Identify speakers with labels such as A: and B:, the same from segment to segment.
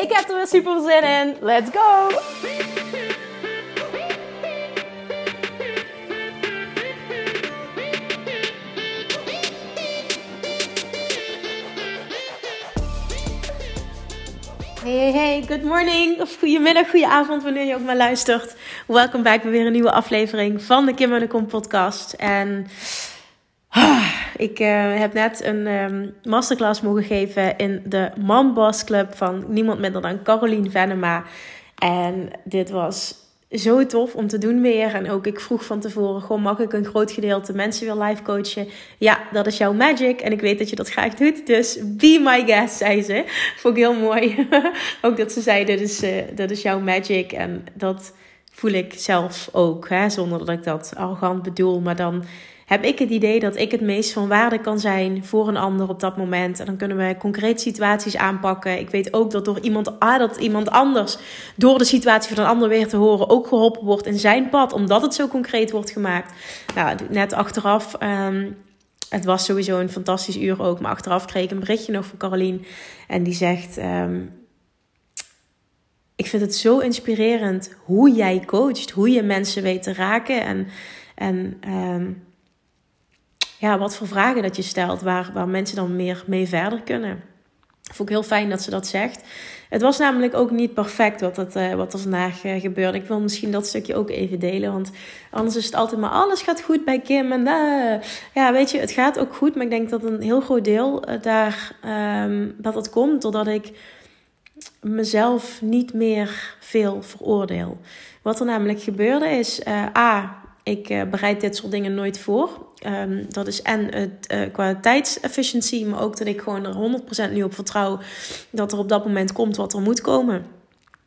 A: Ik heb er weer super zin in. Let's go! Hey, hey, good morning of goedemiddag, goedenavond wanneer je ook maar luistert. Welkom bij weer een nieuwe aflevering van de Kim de Kom podcast. En ik uh, heb net een um, masterclass mogen geven in de Mom Boss Club van niemand minder dan Caroline Venema. En dit was zo tof om te doen weer. En ook ik vroeg van tevoren, gewoon mag ik een groot gedeelte mensen weer live coachen? Ja, dat is jouw magic en ik weet dat je dat graag doet. Dus be my guest, zei ze. Vond ik heel mooi. ook dat ze zei, dit is, uh, dat is jouw magic. En dat voel ik zelf ook, hè? zonder dat ik dat arrogant bedoel. Maar dan heb ik het idee dat ik het meest van waarde kan zijn voor een ander op dat moment. En dan kunnen we concreet situaties aanpakken. Ik weet ook dat door iemand, ah, dat iemand anders, door de situatie van een ander weer te horen, ook geholpen wordt in zijn pad, omdat het zo concreet wordt gemaakt. Nou, net achteraf. Um, het was sowieso een fantastisch uur ook. Maar achteraf kreeg ik een berichtje nog van Carolien. En die zegt: um, Ik vind het zo inspirerend hoe jij coacht. Hoe je mensen weet te raken. En, en um, ja, wat voor vragen dat je stelt, waar, waar mensen dan meer mee verder kunnen. Vond ik heel fijn dat ze dat zegt. Het was namelijk ook niet perfect wat, het, uh, wat er vandaag uh, gebeurde. Ik wil misschien dat stukje ook even delen. Want anders is het altijd maar alles gaat goed bij Kim. En uh, ja, weet je, het gaat ook goed. Maar ik denk dat een heel groot deel daar um, dat het komt doordat ik mezelf niet meer veel veroordeel. Wat er namelijk gebeurde is, A, ik uh, bereid dit soort dingen nooit voor. Um, dat is en het uh, qua maar ook dat ik gewoon er 100% nu op vertrouw dat er op dat moment komt wat er moet komen.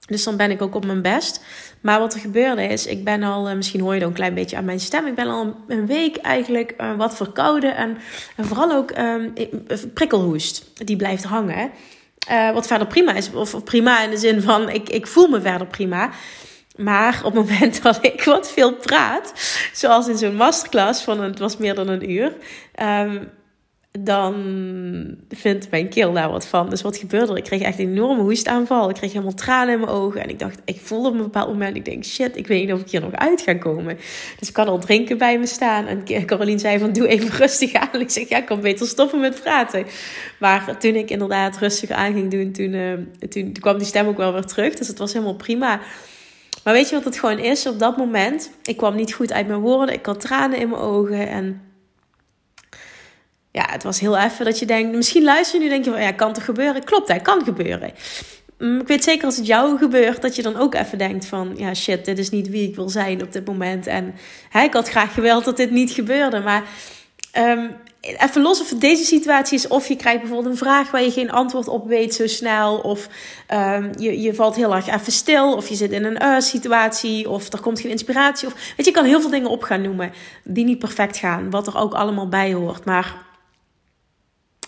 A: Dus dan ben ik ook op mijn best. Maar wat er gebeurde is, ik ben al, uh, misschien hoor je dan een klein beetje aan mijn stem, ik ben al een week eigenlijk wat verkouden en, vooral ook um, prikkelhoest. Die blijft hangen. Wat verder prima is, of prima in de zin van ik, ik voel me verder prima. Maar op het moment dat ik wat veel praat, zoals in zo'n masterclass van het was meer dan een uur, um, dan vindt mijn keel daar wat van. Dus wat gebeurde er? Ik kreeg echt een enorme hoestaanval. Ik kreeg helemaal tranen in mijn ogen. En ik dacht, ik voelde op een bepaald moment, ik denk, shit, ik weet niet of ik hier nog uit ga komen. Dus ik had al drinken bij me staan. En Caroline zei van, doe even rustig aan. Ik zeg, ja, ik kan beter stoppen met praten. Maar toen ik inderdaad rustig aan ging doen, toen, toen, toen kwam die stem ook wel weer terug. Dus het was helemaal prima. Maar weet je wat het gewoon is? Op dat moment, ik kwam niet goed uit mijn woorden. Ik had tranen in mijn ogen. En ja, het was heel even dat je denkt... Misschien luister je nu denk je van, ja, kan toch gebeuren? Klopt, dat kan gebeuren. Mm, ik weet zeker als het jou gebeurt, dat je dan ook even denkt van... Ja, shit, dit is niet wie ik wil zijn op dit moment. En hè, ik had graag gewild dat dit niet gebeurde. Maar um, even los of deze situatie is, of je krijgt bijvoorbeeld een vraag waar je geen antwoord op weet zo snel, of um, je, je valt heel erg even stil, of je zit in een uh, situatie, of er komt geen inspiratie. Of, weet je, je kan heel veel dingen op gaan noemen die niet perfect gaan, wat er ook allemaal bij hoort. Maar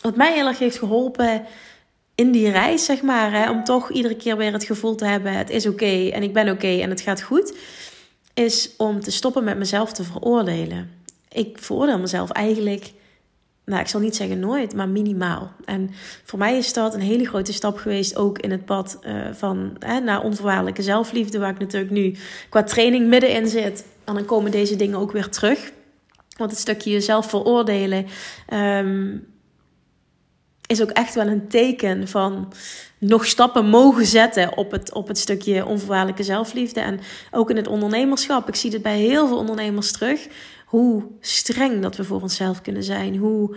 A: wat mij heel erg heeft geholpen in die reis, zeg maar, hè, om toch iedere keer weer het gevoel te hebben: het is oké en ik ben oké en het gaat goed, is om te stoppen met mezelf te veroordelen. Ik veroordeel mezelf eigenlijk nou, ik zal niet zeggen nooit, maar minimaal. En voor mij is dat een hele grote stap geweest, ook in het pad uh, van hè, naar onvoorwaardelijke zelfliefde, waar ik natuurlijk nu qua training middenin zit. En dan komen deze dingen ook weer terug. Want het stukje jezelf veroordelen um, is ook echt wel een teken van nog stappen mogen zetten op het, op het stukje onvoorwaardelijke zelfliefde. En ook in het ondernemerschap. Ik zie dit bij heel veel ondernemers terug hoe streng dat we voor onszelf kunnen zijn. Hoe,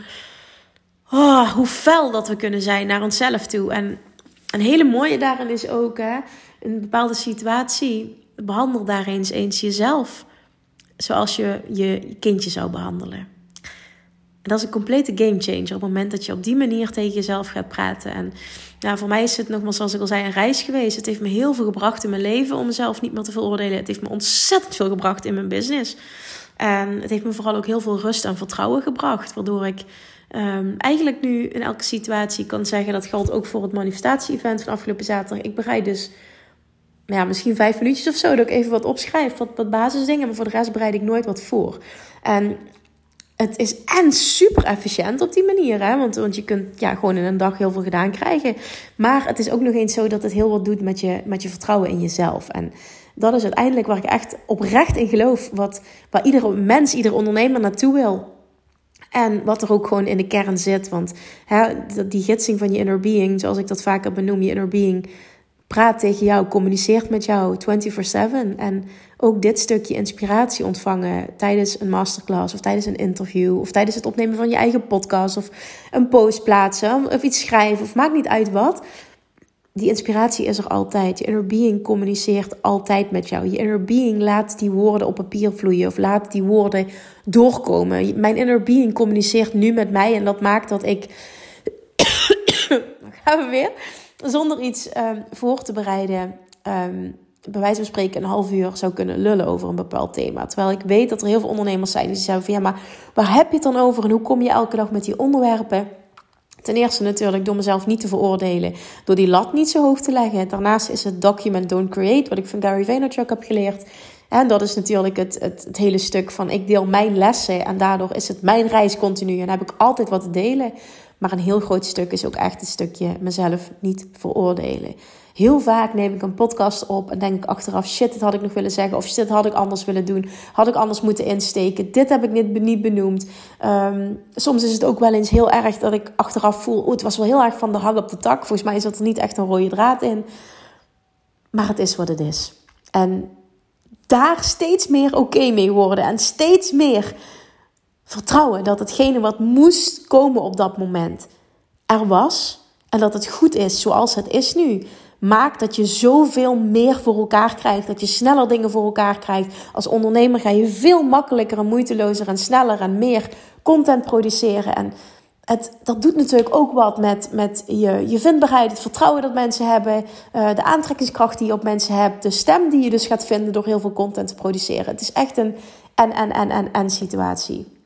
A: oh, hoe fel dat we kunnen zijn naar onszelf toe. En een hele mooie daarin is ook, hè, een bepaalde situatie, behandel daar eens eens jezelf zoals je je kindje zou behandelen. dat is een complete game changer op het moment dat je op die manier tegen jezelf gaat praten. En nou, voor mij is het nogmaals, zoals ik al zei, een reis geweest. Het heeft me heel veel gebracht in mijn leven om mezelf niet meer te veroordelen. Het heeft me ontzettend veel gebracht in mijn business. En het heeft me vooral ook heel veel rust en vertrouwen gebracht. Waardoor ik um, eigenlijk nu in elke situatie kan zeggen, dat geldt ook voor het manifestatie-event van afgelopen zaterdag. Ik bereid dus ja, misschien vijf minuutjes of zo, dat ik even wat opschrijf, wat, wat basisdingen. Maar voor de rest bereid ik nooit wat voor. Het is en super efficiënt op die manier. Hè? Want, want je kunt ja, gewoon in een dag heel veel gedaan krijgen. Maar het is ook nog eens zo dat het heel wat doet met je, met je vertrouwen in jezelf. En dat is uiteindelijk waar ik echt oprecht in geloof. Wat, waar iedere mens, iedere ondernemer naartoe wil. En wat er ook gewoon in de kern zit. Want hè, die gidsing van je inner being, zoals ik dat vaker benoem, je inner being praat tegen jou, communiceert met jou 24/7. En ook dit stukje inspiratie ontvangen tijdens een masterclass of tijdens een interview of tijdens het opnemen van je eigen podcast of een post plaatsen of iets schrijven of maakt niet uit wat. Die inspiratie is er altijd. Je inner being communiceert altijd met jou. Je inner being laat die woorden op papier vloeien of laat die woorden doorkomen. Mijn inner being communiceert nu met mij en dat maakt dat ik. Gaan we weer zonder iets um, voor te bereiden, um, bij wijze van spreken een half uur zou kunnen lullen over een bepaald thema. Terwijl ik weet dat er heel veel ondernemers zijn die zeggen van ja, maar waar heb je het dan over en hoe kom je elke dag met die onderwerpen? Ten eerste natuurlijk door mezelf niet te veroordelen, door die lat niet zo hoog te leggen. Daarnaast is het document don't create, wat ik van Gary Vaynerchuk heb geleerd. En dat is natuurlijk het, het, het, hele stuk van ik deel mijn lessen en daardoor is het mijn reis continu en heb ik altijd wat te delen. Maar een heel groot stuk is ook echt het stukje mezelf niet veroordelen. Heel vaak neem ik een podcast op en denk ik achteraf: shit, dit had ik nog willen zeggen. Of shit, had ik anders willen doen. Had ik anders moeten insteken. Dit heb ik niet, niet benoemd. Ehm, soms is het ook wel eens heel erg dat ik achteraf voel: oh, het was wel heel erg van de hang op de tak. Volgens mij zat er niet echt een rode draad in. Maar het is wat het is. En daar steeds meer oké mee worden. En steeds meer vertrouwen dat hetgene wat moest komen op dat moment er was. En dat het goed is zoals het is nu. Maakt dat je zoveel meer voor elkaar krijgt. Dat je sneller dingen voor elkaar krijgt. Als ondernemer ga je veel makkelijker en moeitelozer en sneller en meer content produceren. En het, dat doet natuurlijk ook wat met, met je, je vindbaarheid, het vertrouwen dat mensen hebben, uh, de aantrekkingskracht die je op mensen hebt, de stem die je dus gaat vinden door heel veel content te produceren. Het is echt een en, en, en, en, en situatie.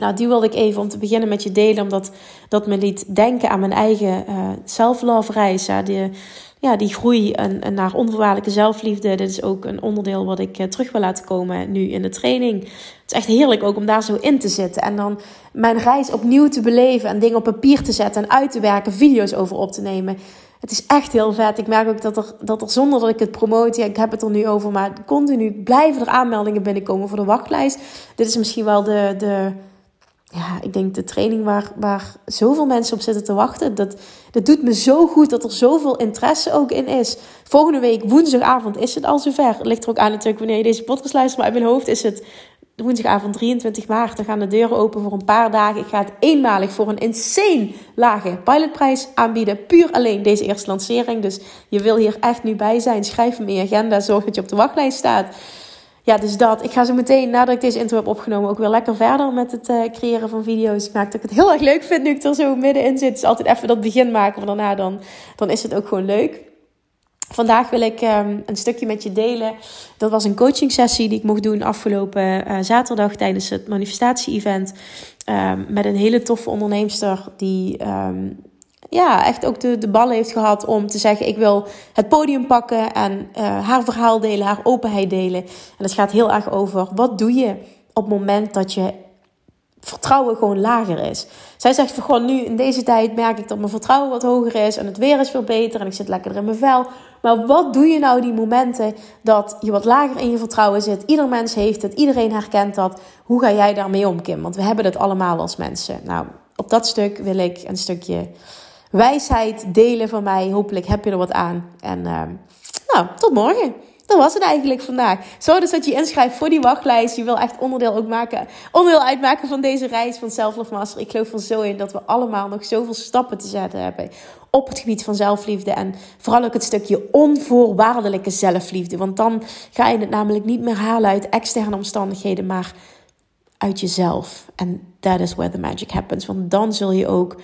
A: Nou, die wilde ik even om te beginnen met je delen, omdat dat me liet denken aan mijn eigen uh, self-love reis. Ja, die, ja, die groei en, en, naar onvoorwaardelijke zelfliefde. Dit is ook een onderdeel wat ik uh, terug wil laten komen nu in de training. Het is echt heerlijk ook om daar zo in te zitten. En dan mijn reis opnieuw te beleven en dingen op papier te zetten en uit te werken, video's over op te nemen. Het is echt heel vet. Ik merk ook dat er, dat er zonder dat ik het promote, ja, ik heb het er nu over, maar continu blijven er aanmeldingen binnenkomen voor de wachtlijst. Dit is misschien wel de, de ja, ik denk de training waar, waar zoveel mensen op zitten te wachten. Dat, dat doet me zo goed dat er zoveel interesse ook in is. Volgende week, woensdagavond, is het al zover. Ligt er ook aan natuurlijk wanneer je deze podcast luistert. Maar in mijn hoofd is het woensdagavond 23 maart. Dan gaan de deuren open voor een paar dagen. Ik ga het eenmalig voor een insane lage pilotprijs aanbieden. Puur alleen deze eerste lancering. Dus je wil hier echt nu bij zijn. Schrijf hem in je agenda. Zorg dat je op de wachtlijst staat ja, dus dat. Ik ga zo meteen, nadat ik deze intro heb opgenomen, ook weer lekker verder met het uh, creëren van video's. Ik merk dat ik het heel erg leuk vind nu ik er zo middenin zit. Dus altijd even dat begin maken, maar daarna dan, dan is het ook gewoon leuk. Vandaag wil ik um, een stukje met je delen. Dat was een coaching sessie die ik mocht doen afgelopen uh, zaterdag tijdens het manifestatie-event. Um, met een hele toffe onderneemster die um, ja, echt ook de, de ballen heeft gehad om te zeggen: Ik wil het podium pakken en uh, haar verhaal delen, haar openheid delen. En het gaat heel erg over wat doe je op het moment dat je vertrouwen gewoon lager is. Zij zegt van gewoon nu in deze tijd merk ik dat mijn vertrouwen wat hoger is en het weer is veel beter en ik zit lekker in mijn vel. Maar wat doe je nou die momenten dat je wat lager in je vertrouwen zit? Ieder mens heeft het, iedereen herkent dat. Hoe ga jij daarmee om, Kim? Want we hebben het allemaal als mensen. Nou, op dat stuk wil ik een stukje wijsheid delen van mij. Hopelijk heb je er wat aan. En uh, nou, tot morgen. Dat was het eigenlijk vandaag. Zorg dus dat je inschrijft voor die wachtlijst. Je wil echt onderdeel ook maken, onderdeel uitmaken van deze reis van Self Love Master. Ik geloof er zo in dat we allemaal nog zoveel stappen te zetten hebben op het gebied van zelfliefde. En vooral ook het stukje onvoorwaardelijke zelfliefde. Want dan ga je het namelijk niet meer halen uit externe omstandigheden, maar uit jezelf. En that is where the magic happens. Want dan zul je ook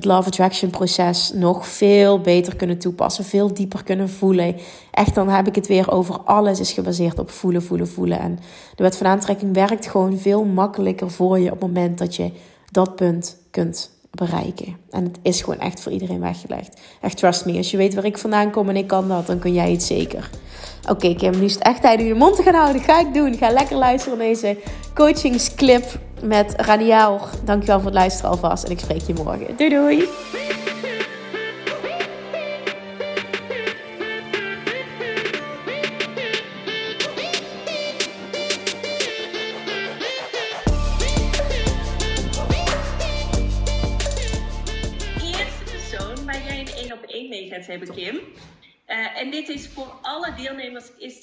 A: het Love Attraction proces nog veel beter kunnen toepassen, veel dieper kunnen voelen. Echt, dan heb ik het weer over alles is gebaseerd op voelen, voelen, voelen. En de wet van aantrekking werkt gewoon veel makkelijker voor je op het moment dat je dat punt kunt bereiken. En het is gewoon echt voor iedereen weggelegd. Echt trust me, als je weet waar ik vandaan kom en ik kan dat, dan kun jij het zeker. Oké Kim, nu het echt tijd om je mond te gaan houden. ga ik doen. Ga lekker luisteren naar deze coachingsclip met Raniel. Dankjewel voor het luisteren alvast en ik spreek je morgen. Doei doei!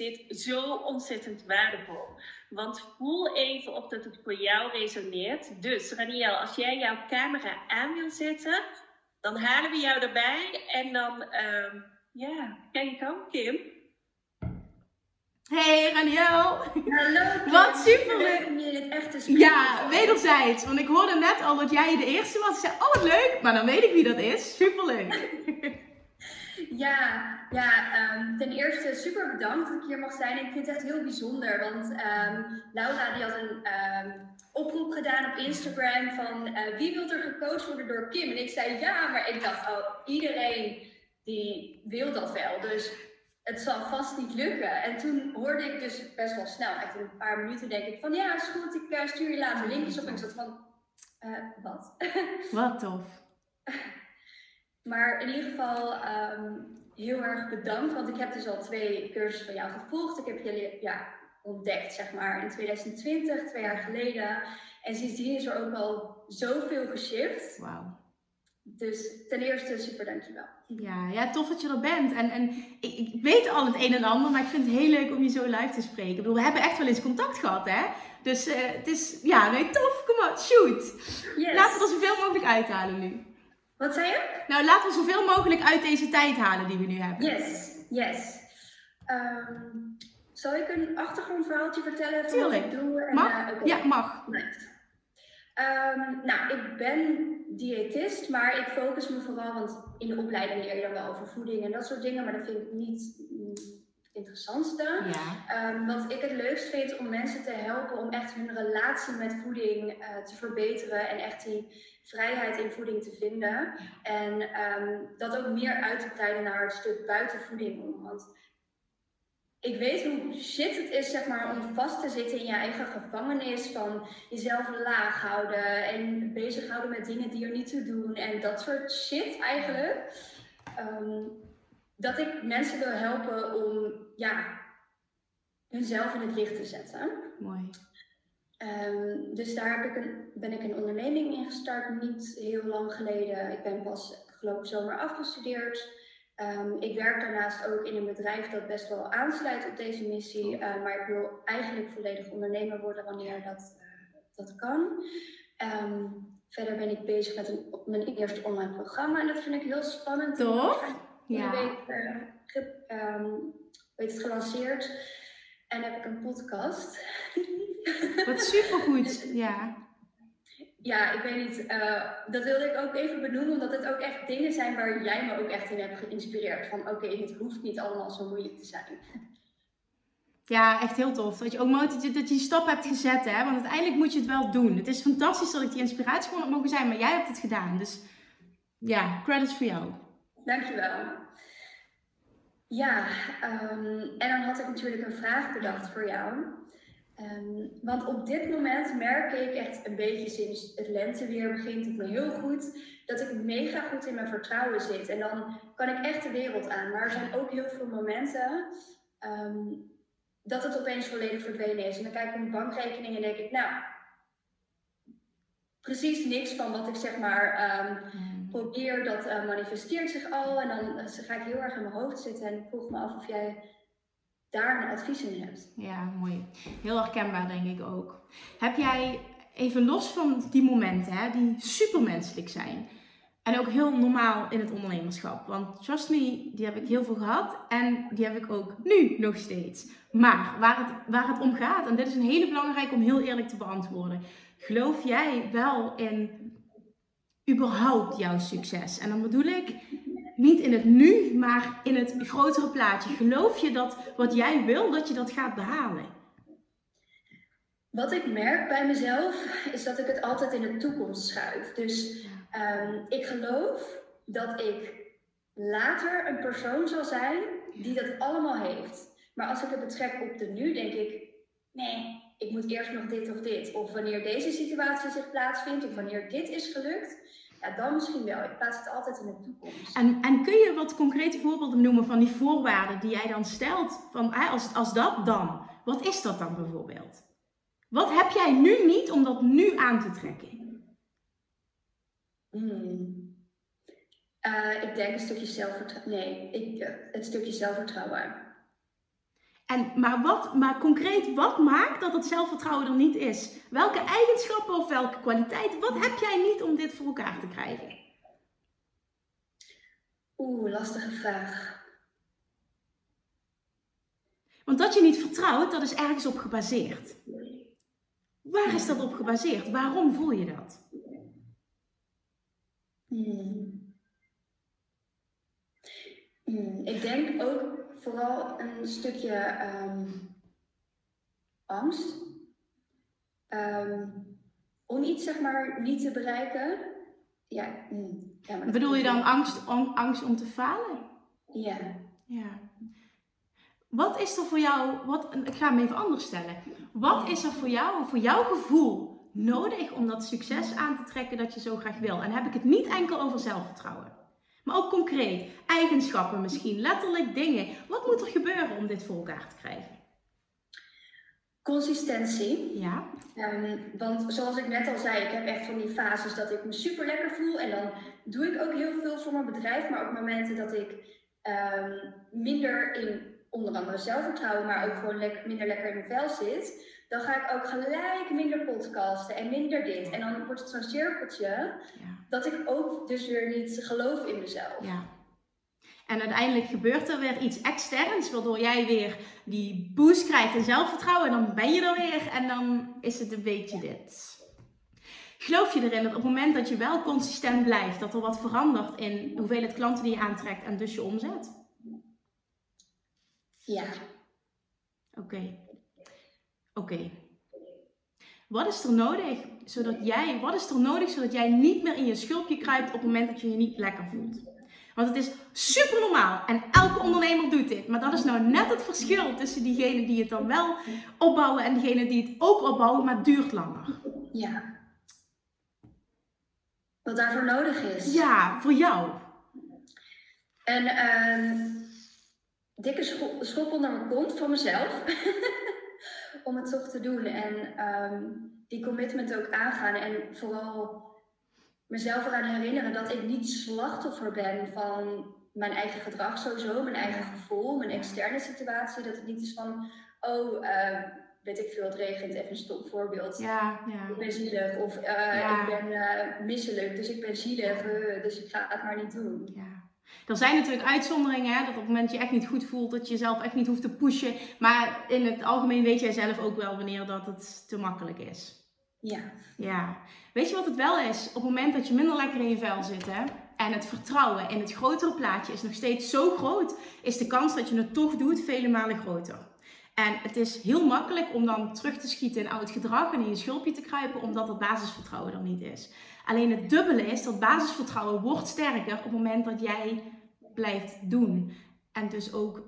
B: Dit zo ontzettend waardevol. Want voel even of dat het voor jou resoneert. Dus Raniel, als jij jouw camera aan wil zetten, dan halen we jou erbij. En dan, uh, ja, je komen, Kim.
A: Hey Raniel!
B: Hallo!
A: Wat superleuk!
B: om je dit echt te
A: spreken. Ja, wederzijds. Want ik hoorde net al dat jij de eerste was. Ik zei, oh wat leuk! Maar dan weet ik wie dat is. Superleuk!
B: Ja, ja um, ten eerste super bedankt dat ik hier mag zijn. Ik vind het echt heel bijzonder, want um, Laura die had een um, oproep gedaan op Instagram van uh, wie wil er gecoacht worden door Kim? En ik zei ja, maar ik dacht, oh, iedereen die wil dat wel. Dus het zal vast niet lukken. En toen hoorde ik dus best wel snel, echt in een paar minuten denk ik van ja, is goed, ik uh, stuur je later linkjes op. En ik zat van, uh, wat?
A: Wat tof.
B: Maar in ieder geval um, heel erg bedankt, want ik heb dus al twee cursussen van jou gevolgd. Ik heb jullie ja, ontdekt, zeg maar, in 2020, twee jaar geleden. En sindsdien is er ook al zoveel geshift.
A: Wauw.
B: Dus ten eerste super dankjewel.
A: Ja, ja, tof dat je er bent. En, en ik, ik, weet al het een en ander, maar ik vind het heel leuk om je zo live te spreken. Ik bedoel, we hebben echt wel eens contact gehad, hè? Dus uh, het is, ja, nee, tof. Kom op, shoot. Yes. Laten we er zoveel mogelijk uithalen nu.
B: Wat zei je?
A: Nou, laten we zoveel mogelijk uit deze tijd halen die we nu hebben.
B: Yes, yes. Um, zal ik een achtergrondverhaaltje vertellen?
A: Van Tuurlijk. Wat ik doe? En, mag? Uh, Ja, mag.
B: Um, nou, ik ben diëtist, maar ik focus me vooral, want in de opleiding leer je dan wel over voeding en dat soort dingen, maar dat vind ik niet interessantste. Ja. Um, wat ik het leukst vind om mensen te helpen om echt hun relatie met voeding uh, te verbeteren en echt die vrijheid in voeding te vinden. En um, dat ook meer uit te breiden naar het stuk buiten voeding om. Want ik weet hoe shit het is, zeg maar, om vast te zitten in je eigen gevangenis van jezelf laag houden en bezighouden met dingen die er niet toe doen en dat soort shit eigenlijk. Um, dat ik mensen wil helpen om ja, hunzelf in het licht te zetten.
A: Mooi.
B: Um, dus daar heb ik een, ben ik een onderneming in gestart, niet heel lang geleden. Ik ben pas afgelopen zomer afgestudeerd. Um, ik werk daarnaast ook in een bedrijf dat best wel aansluit op deze missie. Uh, maar ik wil eigenlijk volledig ondernemer worden wanneer dat, uh, dat kan. Um, verder ben ik bezig met een, mijn eerste online programma en dat vind ik heel spannend.
A: Toch?
B: Ja. week uh, um, het gelanceerd. En heb ik een podcast.
A: Wat supergoed, ja.
B: Ja, ik weet niet. Uh, dat wilde ik ook even benoemen, omdat het ook echt dingen zijn waar jij me ook echt in hebt geïnspireerd. Van oké, okay, het hoeft niet allemaal zo moeilijk te zijn.
A: Ja, echt heel tof. Dat je ook dat je, dat je die stap hebt gezet, hè. Want uiteindelijk moet je het wel doen. Het is fantastisch dat ik die inspiratie gewoon heb mogen zijn, maar jij hebt het gedaan. Dus ja, credits voor jou.
B: Dankjewel. Ja, um, en dan had ik natuurlijk een vraag bedacht voor jou. Um, want op dit moment merk ik echt een beetje sinds het lenteweer begint het me heel goed dat ik mega goed in mijn vertrouwen zit. En dan kan ik echt de wereld aan. Maar er zijn ook heel veel momenten um, dat het opeens volledig verdwenen is. En dan kijk ik op mijn bankrekening en denk ik, nou, precies niks van wat ik zeg maar um, probeer, dat uh, manifesteert zich al. En dan uh, ga ik heel erg in mijn hoofd zitten en vroeg me af of jij daar een advies in hebt.
A: Ja, mooi. Heel herkenbaar denk ik ook. Heb jij, even los van die momenten hè, die supermenselijk zijn,
C: En ook heel normaal in het ondernemerschap. Want trust me, die heb ik heel veel gehad. En die heb ik ook nu nog steeds. Maar waar het, waar het om gaat, en dit is een hele belangrijke om heel eerlijk te beantwoorden. Geloof jij wel in überhaupt jouw succes? En dan bedoel ik niet in het nu, maar in het grotere plaatje. Geloof je dat wat jij wil, dat je dat gaat behalen?
B: Wat ik merk bij mezelf is dat ik het altijd in de toekomst schuif. Dus um, ik geloof dat ik later een persoon zal zijn die dat allemaal heeft. Maar als ik het betrek op de nu, denk ik, nee, ik moet eerst nog dit of dit. Of wanneer deze situatie zich plaatsvindt, of wanneer dit is gelukt. Ja, dan misschien wel. Ik plaats het altijd in de toekomst.
C: En, en kun je wat concrete voorbeelden noemen van die voorwaarden die jij dan stelt? Van, als, als dat dan, wat is dat dan bijvoorbeeld? Wat heb jij nu niet om dat nu aan te trekken?
B: Hmm. Uh, ik denk een stukje zelfvertrouwen. Nee, ik, uh, het stukje zelfvertrouwen.
C: En, maar, wat, maar concreet, wat maakt dat het zelfvertrouwen er niet is? Welke eigenschappen of welke kwaliteiten, wat heb jij niet om dit voor elkaar te krijgen?
B: Oeh, lastige vraag.
C: Want dat je niet vertrouwt, dat is ergens op gebaseerd. Waar is dat op gebaseerd? Waarom voel je dat?
B: Hmm. Hmm. Ik denk ook vooral een stukje um, angst. Um, om iets zeg maar niet te bereiken. Ja,
C: hmm. ja Bedoel je dan angst, om, angst om te falen?
B: Ja.
C: ja. Wat is er voor jou, wat, ik ga hem even anders stellen. Wat is er voor jou, voor jouw gevoel, nodig om dat succes aan te trekken dat je zo graag wil? En heb ik het niet enkel over zelfvertrouwen, maar ook concreet, eigenschappen misschien, letterlijk dingen. Wat moet er gebeuren om dit voor elkaar te krijgen?
B: Consistentie.
C: Ja.
B: Um, want zoals ik net al zei, ik heb echt van die fases dat ik me super lekker voel. En dan doe ik ook heel veel voor mijn bedrijf. Maar ook momenten dat ik um, minder in onder andere zelfvertrouwen, maar ook gewoon lekker, minder lekker in mijn vel zit, dan ga ik ook gelijk minder podcasten en minder dit. En dan wordt het zo'n cirkeltje ja. dat ik ook dus weer niet geloof in mezelf.
C: Ja. En uiteindelijk gebeurt er weer iets externs, waardoor jij weer die boost krijgt in zelfvertrouwen. En dan ben je er weer en dan is het een beetje dit. Geloof je erin dat op het moment dat je wel consistent blijft, dat er wat verandert in hoeveelheid klanten die je aantrekt en dus je omzet?
B: Ja.
C: Oké. Oké. Wat is er nodig zodat jij, wat is er nodig zodat jij niet meer in je schulpje kruipt op het moment dat je je niet lekker voelt? Want het is super normaal en elke ondernemer doet dit. Maar dat is nou net het verschil tussen diegenen die het dan wel opbouwen en diegenen die het ook opbouwen, maar het duurt langer.
B: Ja. Wat daarvoor nodig is.
C: Ja, voor jou.
B: En uh, dikke schop onder mijn kont van mezelf. om het toch te doen. En um, die commitment ook aangaan. En vooral mezelf eraan herinneren dat ik niet slachtoffer ben van mijn eigen gedrag sowieso. Mijn eigen gevoel, mijn externe situatie. Dat het niet is van, oh, uh, weet ik veel, het regent, even een stopvoorbeeld.
C: Ja, ja.
B: Ik ben zielig of uh, ik ben uh, misselijk, dus ik ben zielig, dus ik ga het maar niet doen.
C: Ja. Er zijn natuurlijk uitzonderingen, hè, dat op het moment dat je echt niet goed voelt, dat je jezelf echt niet hoeft te pushen. Maar in het algemeen weet jij zelf ook wel wanneer dat het te makkelijk is.
B: Ja.
C: Ja. Weet je wat het wel is? Op het moment dat je minder lekker in je vel zit, hè, en het vertrouwen in het grotere plaatje is nog steeds zo groot, is de kans dat je het toch doet vele malen groter. En het is heel makkelijk om dan terug te schieten in oud gedrag en in je schulpje te kruipen, omdat het basisvertrouwen er niet is. Alleen het dubbele is dat basisvertrouwen wordt sterker op het moment dat jij blijft doen. En dus ook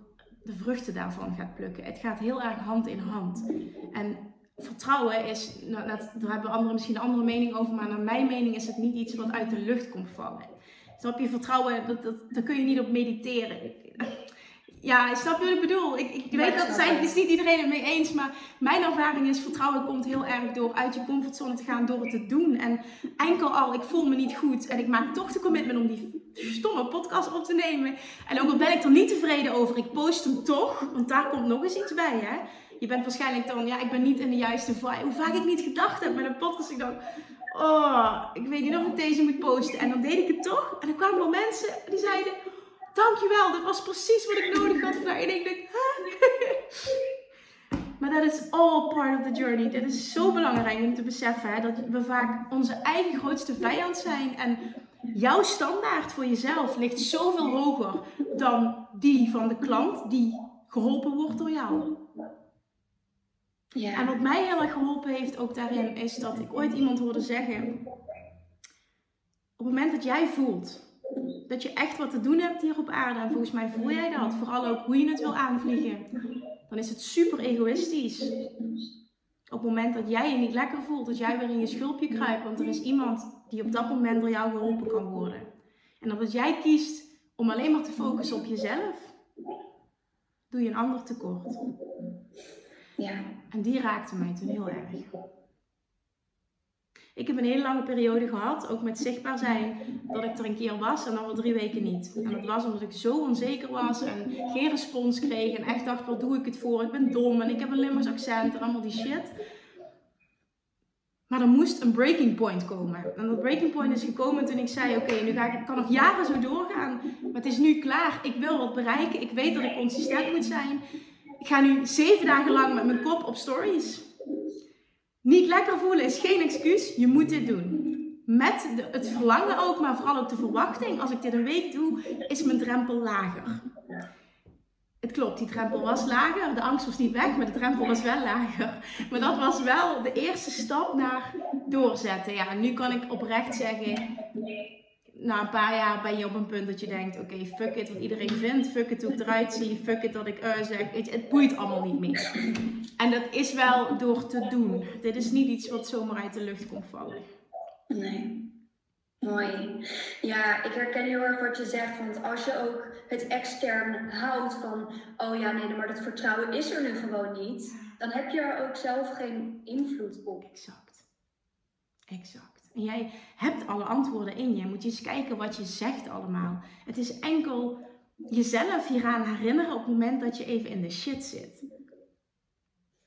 C: de vruchten daarvan gaat plukken. Het gaat heel erg hand in hand. En vertrouwen is, nou, daar hebben anderen misschien een andere mening over, maar naar mijn mening is het niet iets wat uit de lucht komt vallen. Snap je, vertrouwen, dat, dat, daar kun je niet op mediteren. Ja, snap je wat ik bedoel? Ik, ik weet dat zijn, is niet iedereen het mee eens, maar mijn ervaring is vertrouwen komt heel erg door uit je comfortzone te gaan, door het te doen. En enkel al, ik voel me niet goed en ik maak toch de commitment om die stomme podcast op te nemen. En ook al ben ik er niet tevreden over, ik post hem toch, want daar komt nog eens iets bij, hè. Je bent waarschijnlijk dan, ja, ik ben niet in de juiste vibe. Hoe vaak ik niet gedacht heb met een podcast, ik dacht, oh, ik weet niet of ik deze moet posten. En dan deed ik het toch. En dan kwamen er mensen die zeiden, dankjewel, dat was precies wat ik nodig had vandaag. En ik denk, Maar dat is all part of the journey. Dit is zo belangrijk om te beseffen hè, dat we vaak onze eigen grootste vijand zijn. En jouw standaard voor jezelf ligt zoveel hoger dan die van de klant die geholpen wordt door jou. Ja. En wat mij heel erg geholpen heeft ook daarin, is dat ik ooit iemand hoorde zeggen: Op het moment dat jij voelt dat je echt wat te doen hebt hier op aarde, en volgens mij voel jij dat, vooral ook hoe je het wil aanvliegen, dan is het super egoïstisch. Op het moment dat jij je niet lekker voelt, dat jij weer in je schulpje kruipt, want er is iemand die op dat moment door jou geholpen kan worden. En omdat jij kiest om alleen maar te focussen op jezelf, doe je een ander tekort. Ja. En die raakte mij toen heel erg. Ik heb een hele lange periode gehad, ook met zichtbaar zijn, dat ik er een keer was en dan wel drie weken niet. En dat was omdat ik zo onzeker was en geen respons kreeg en echt dacht, wat doe ik het voor? Ik ben dom en ik heb een Limburgs accent en allemaal die shit. Maar er moest een breaking point komen. En dat breaking point is gekomen toen ik zei: Oké, nu ga ik, kan nog jaren zo doorgaan. Maar het is nu klaar. Ik wil wat bereiken. Ik weet dat ik consistent moet zijn. Ik ga nu zeven dagen lang met mijn kop op stories. Niet lekker voelen is geen excuus. Je moet dit doen. Met het verlangen ook, maar vooral ook de verwachting. Als ik dit een week doe, is mijn drempel lager. Het klopt, die drempel was lager. De angst was niet weg, maar de drempel was wel lager. Maar dat was wel de eerste stap naar doorzetten. Ja, nu kan ik oprecht zeggen, na een paar jaar ben je op een punt dat je denkt: oké, fuck it wat iedereen vindt, fuck it hoe ik eruit zie, fuck it dat ik uh zeg. Het, het boeit allemaal niet meer. En dat is wel door te doen. Dit is niet iets wat zomaar uit de lucht komt vallen.
B: Nee. Mooi. Ja, ik herken heel erg wat je zegt. Want als je ook het extern houdt van, oh ja, nee, maar dat vertrouwen is er nu gewoon niet. Dan heb je er ook zelf geen invloed op.
C: Exact. Exact. En jij hebt alle antwoorden in je. Moet je eens kijken wat je zegt allemaal. Het is enkel jezelf hieraan herinneren op het moment dat je even in de shit zit.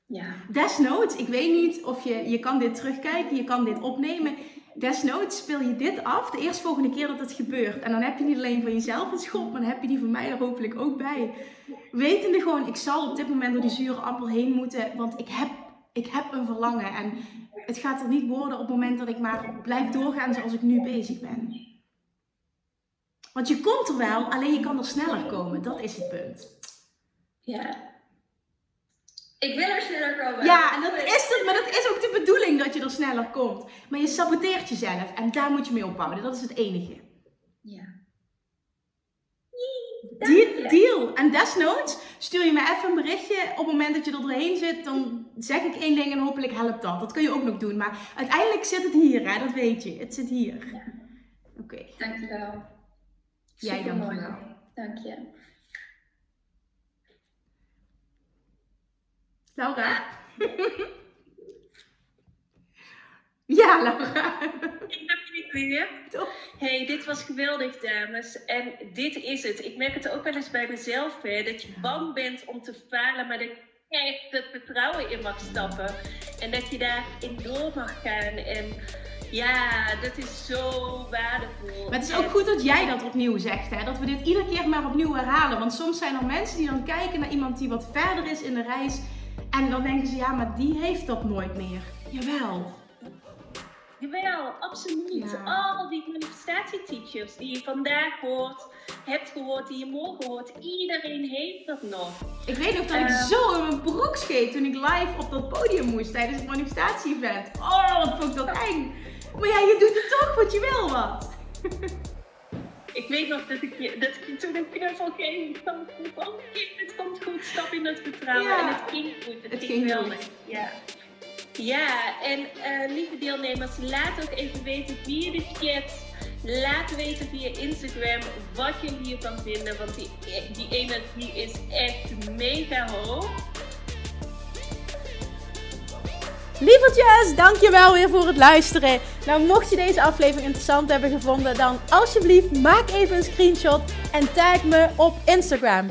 C: Ja. Desnoods, ik weet niet of je, je kan dit terugkijken, je kan dit opnemen. Desnoods speel je dit af de eerstvolgende keer dat het gebeurt. En dan heb je niet alleen van jezelf een schop, maar dan heb je die van mij er hopelijk ook bij. Wetende gewoon, ik zal op dit moment door die zure appel heen moeten, want ik heb, ik heb een verlangen. En het gaat er niet worden op het moment dat ik maar blijf doorgaan zoals ik nu bezig ben. Want je komt er wel, alleen je kan er sneller komen. Dat is het punt.
B: Ja, ik wil er sneller komen.
C: Ja, en dat is het, maar dat is ook de bedoeling dat je er sneller komt. Maar je saboteert jezelf en daar moet je mee ophouden. Dat is het enige. Ja. Deal, deal. En desnoods stuur je me even een berichtje op het moment dat je er doorheen zit. Dan zeg ik één ding en hopelijk helpt dat. Dat kun je ook nog doen. Maar uiteindelijk zit het hier, hè? dat weet je. Het zit hier. Ja. Oké. Okay.
B: Dankjewel.
C: Jij dankjewel.
B: Dank je.
C: Laura? ja, Laura.
D: Ik weer. Hey, dit was geweldig, dames. En dit is het. Ik merk het ook wel eens bij mezelf, hè, dat je bang bent om te falen, maar dat je echt het vertrouwen in mag stappen. En dat je daarin door mag gaan. En ja, dat is zo waardevol.
C: Maar het is ook goed dat jij dat opnieuw zegt, hè? dat we dit iedere keer maar opnieuw herhalen. Want soms zijn er mensen die dan kijken naar iemand die wat verder is in de reis en dan denken ze, ja, maar die heeft dat nooit meer. Jawel.
D: Jawel, absoluut. Al die manifestatieteachers die je vandaag hoort, hebt gehoord, die je morgen hoort, iedereen heeft dat nog.
C: Ik weet nog dat ik ehm. zo in mijn broek scheet toen ik live op dat podium moest tijdens het manifestatie-event. Oh, wat vond ik dat eng. Maar ja, je doet het toch, want je wil wat.
D: ik weet nog dat ik, dat ik toen een knuffel van oh, het komt goed, stap in het vertrouwen. En het ging goed. Het, ging, wel. Ja. Ja, en uh, lieve deelnemers, laat ook even weten via de chat. Laat weten via Instagram wat jullie hiervan vinden. Want die, die energie is echt mega hoog.
C: Lievertjes, dankjewel weer voor het luisteren. Nou, mocht je deze aflevering interessant hebben gevonden, dan alsjeblieft maak even een screenshot en tag me op Instagram.